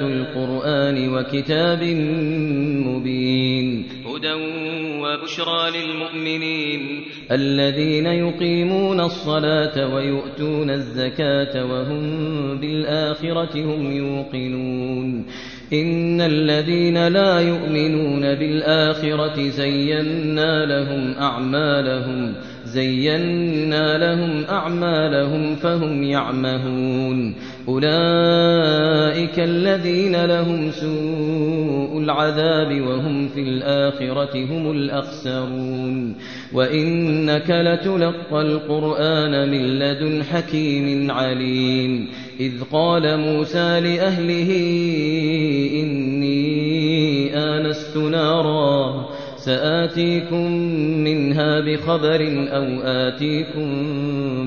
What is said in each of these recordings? آيات القرآن وكتاب مبين هدى وبشرى للمؤمنين الذين يقيمون الصلاة ويؤتون الزكاة وهم بالآخرة هم يوقنون إن الذين لا يؤمنون بالآخرة زينا لهم أعمالهم زينا لهم أعمالهم فهم يعمهون أولئك الذين لهم سوء العذاب وهم في الآخرة هم الأخسرون وإنك لتلقى القرآن من لدن حكيم عليم إذ قال موسى لأهله إني سآتيكم منها بخبر أو آتيكم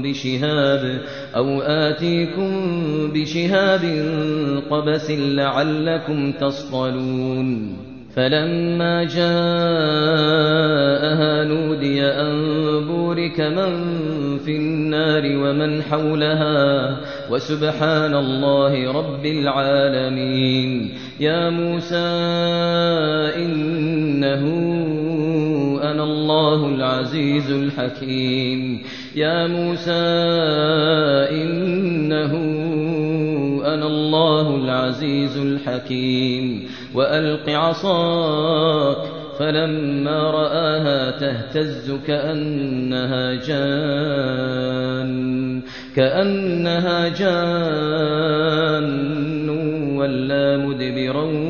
بشهاب أو آتيكم بشهاب قبس لعلكم تصطلون فلما جاءها نودي أن بورك من في النار ومن حولها وسبحان الله رب العالمين يا موسى إنه أنا الله العزيز الحكيم يا موسى إنه الله العزيز الحكيم وألق عصاك فلما رآها تهتز كأنها جان كأنها جان ولا مدبرا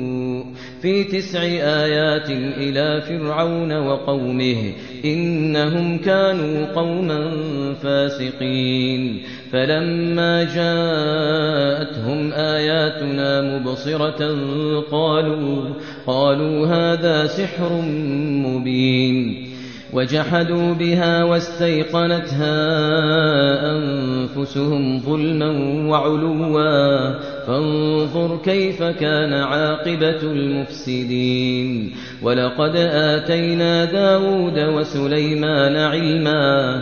في تسع آيات إلى فرعون وقومه إنهم كانوا قوما فاسقين فلما جاءتهم آياتنا مبصرة قالوا قالوا هذا سحر مبين وجحدوا بها واستيقنتها أنفسهم ظلما وعلوا فانظر كيف كان عاقبة المفسدين ولقد آتينا داود وسليمان علما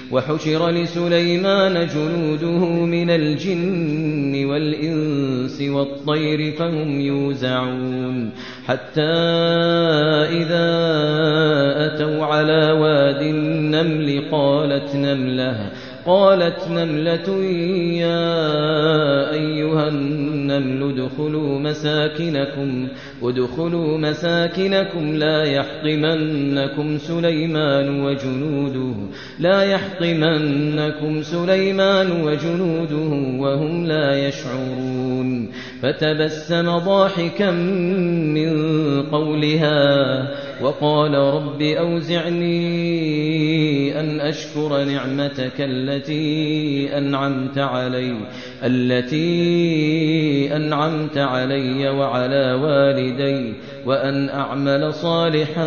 وحشر لسليمان جنوده من الجن والإنس والطير فهم يوزعون حتى إذا أتوا على واد النمل قالت نملها قالت نملة يا أيها النمل ادخلوا مساكنكم ادخلوا مساكنكم لا يحطمنكم سليمان وجنوده لا يحطمنكم سليمان وجنوده وهم لا يشعرون يعلمون فتبسم ضاحكا من قولها وقال رب أوزعني أن أشكر نعمتك التي أنعمت علي التي أنعمت علي وعلى والدي وأن أعمل صالحا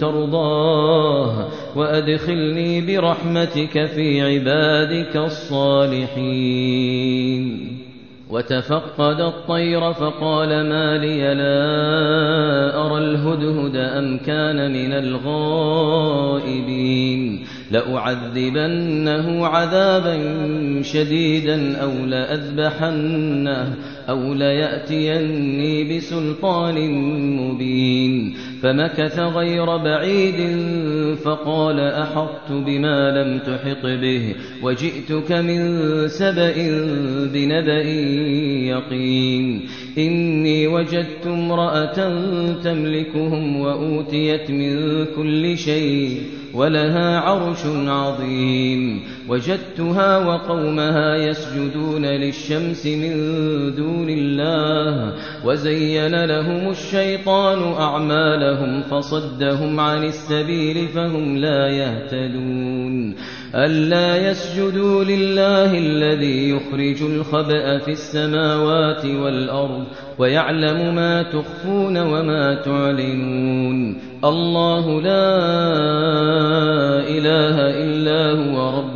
ترضاه وأدخلني برحمتك في عبادك الصالحين وتفقد الطير فقال ما لي لا أرى الهدهد أم كان من الغائبين لأعذبنه عذابا شديدا أو لأذبحنه أو ليأتيني بسلطان مبين فمكث غير بعيد فقال أحطت بما لم تحط به وجئتك من سبأ بنبأ يقين إني وجدت امرأة تملكهم وأوتيت من كل شيء ولها عرش عظيم وجدتها وقومها يسجدون للشمس من دون الله وزين لهم الشيطان أعمالهم فصدهم عن السبيل فهم لا يهتدون ألا يسجدوا لله الذي يخرج الخبأ في السماوات والأرض ويعلم ما تخفون وما تعلنون الله لا إله إلا هو رب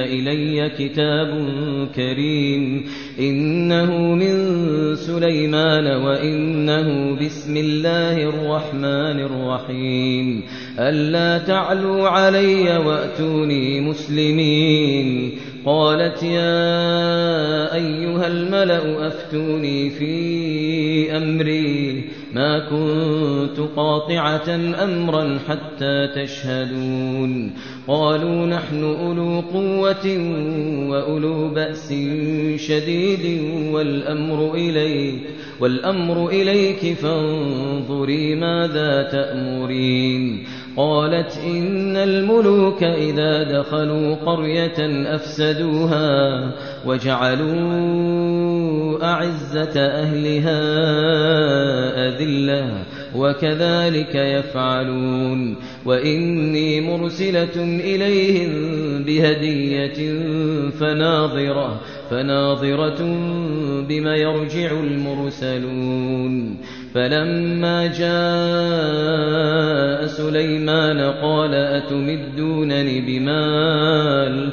أوحي إلي كتاب كريم إنه من سليمان وإنه بسم الله الرحمن الرحيم ألا تعلوا علي وأتوني مسلمين قالت يا أيها الملأ أفتوني في أمري ما كنت قاطعة أمرا حتى تشهدون قالوا نحن أولو قوة وأولو بأس شديد والأمر إليك والأمر إليك فانظري ماذا تأمرين قالت إن الملوك إذا دخلوا قرية أفسدوها وجعلوا أعزة أهلها أذلة وكذلك يفعلون وإني مرسلة إليهم بهدية فناظرة فناظرة بما يرجع المرسلون فلما جاء سليمان قال أتمدونني بمال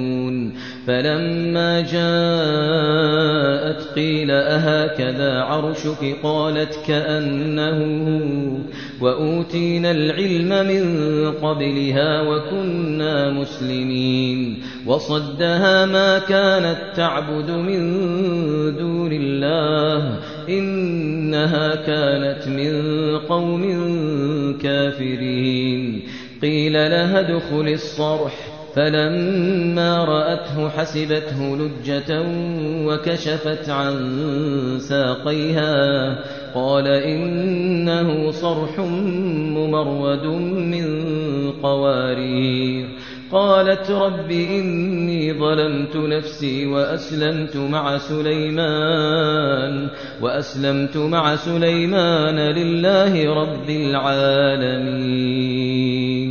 فلما جاءت قيل أهكذا عرشك قالت كأنه وأوتينا العلم من قبلها وكنا مسلمين وصدها ما كانت تعبد من دون الله إنها كانت من قوم كافرين قيل لها ادخل الصرح فلما رأته حسبته لجة وكشفت عن ساقيها قال إنه صرح ممرود من قوارير قالت رب إني ظلمت نفسي وأسلمت مع سليمان وأسلمت مع سليمان لله رب العالمين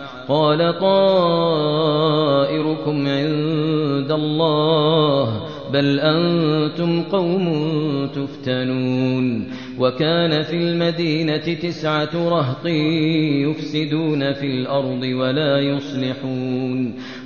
قال طائركم عند الله بل أنتم قوم تفتنون وكان في المدينة تسعة رهط يفسدون في الأرض ولا يصلحون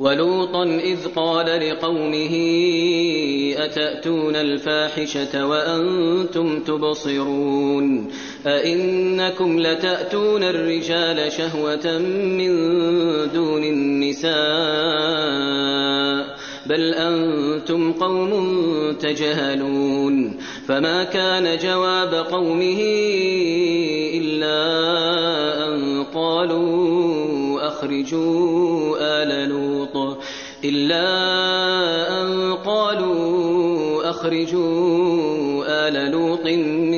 ولوطا إذ قال لقومه أتأتون الفاحشة وأنتم تبصرون أئنكم لتأتون الرجال شهوة من دون النساء بل أنتم قوم تجهلون فما كان جواب قومه إلا أن قالوا أخرجوا آل لوط إلا أن قالوا أخرجوا آل لوط من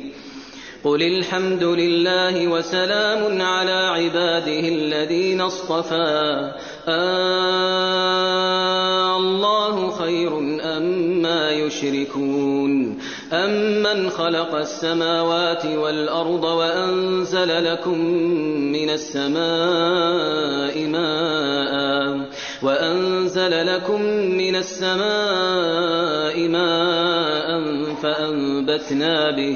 قل الحمد لله وسلام على عباده الذين اصطفى الله خير أما يشركون أمن خلق السماوات والأرض وأنزل لكم من السماء ماء وأنزل لكم من السماء ماء فأنبتنا به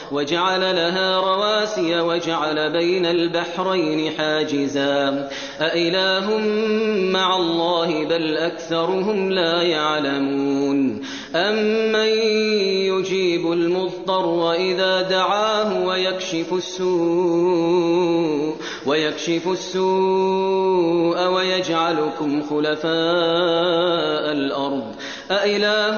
وجعل لها رواسي وجعل بين البحرين حاجزا أإله مع الله بل أكثرهم لا يعلمون أمن يجيب المضطر إذا دعاه ويكشف السوء ويكشف السوء ويجعلكم خلفاء الأرض أإله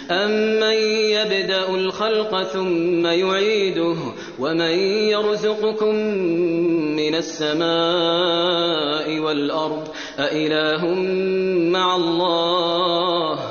أمن يبدأ الخلق ثم يعيده ومن يرزقكم من السماء والأرض أإله مع الله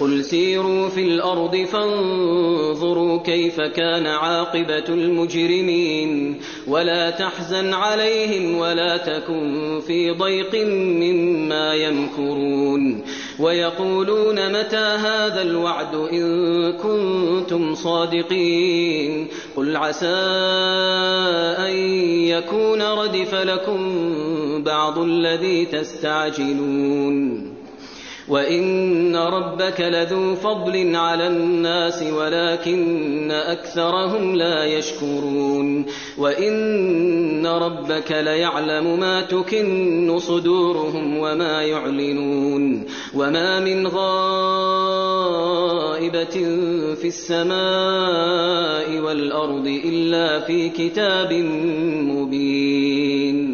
قل سيروا في الأرض فانظروا كيف كان عاقبة المجرمين ولا تحزن عليهم ولا تكن في ضيق مما يمكرون ويقولون متى هذا الوعد إن كنتم صادقين قل عسى أن يكون ردف لكم بعض الذي تستعجلون وإن ربك لذو فضل على الناس ولكن أكثرهم لا يشكرون وإن ربك ليعلم ما تكن صدورهم وما يعلنون وما من غائبة في السماء والأرض إلا في كتاب مبين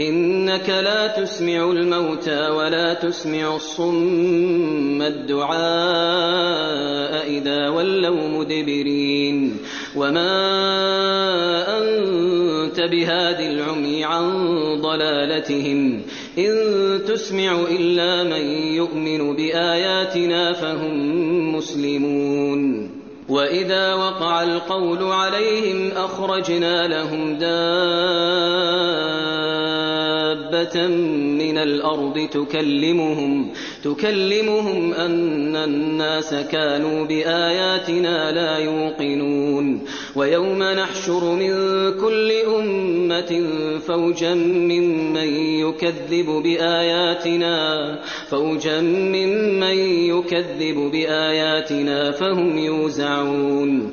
إنك لا تسمع الموتى ولا تسمع الصم الدعاء إذا ولوا مدبرين وما أنت بهاد العمي عن ضلالتهم إن تسمع إلا من يؤمن بآياتنا فهم مسلمون وإذا وقع القول عليهم أخرجنا لهم دار دابة من الأرض تكلمهم تكلمهم أن الناس كانوا بآياتنا لا يوقنون ويوم نحشر من كل أمة فوجا ممن يكذب بآياتنا فوجا ممن يكذب بآياتنا فهم يوزعون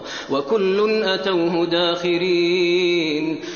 وكل أتوه داخرين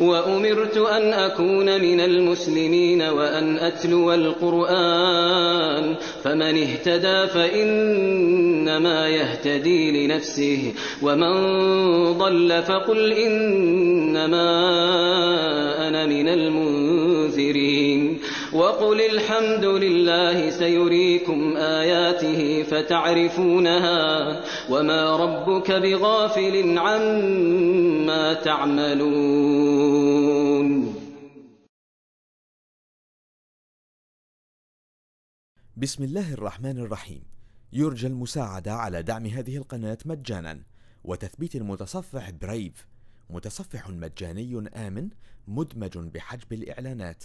وأمرت أن أكون من المسلمين وأن أتلو القرآن فمن اهتدى فإنما يهتدي لنفسه ومن ضل فقل إنما أنا من المنذرين وقل الحمد لله سيريكم آياته فتعرفونها وما ربك بغافل عما تعملون بسم الله الرحمن الرحيم يرجى المساعدة على دعم هذه القناة مجانا وتثبيت المتصفح برايف متصفح مجاني آمن مدمج بحجب الإعلانات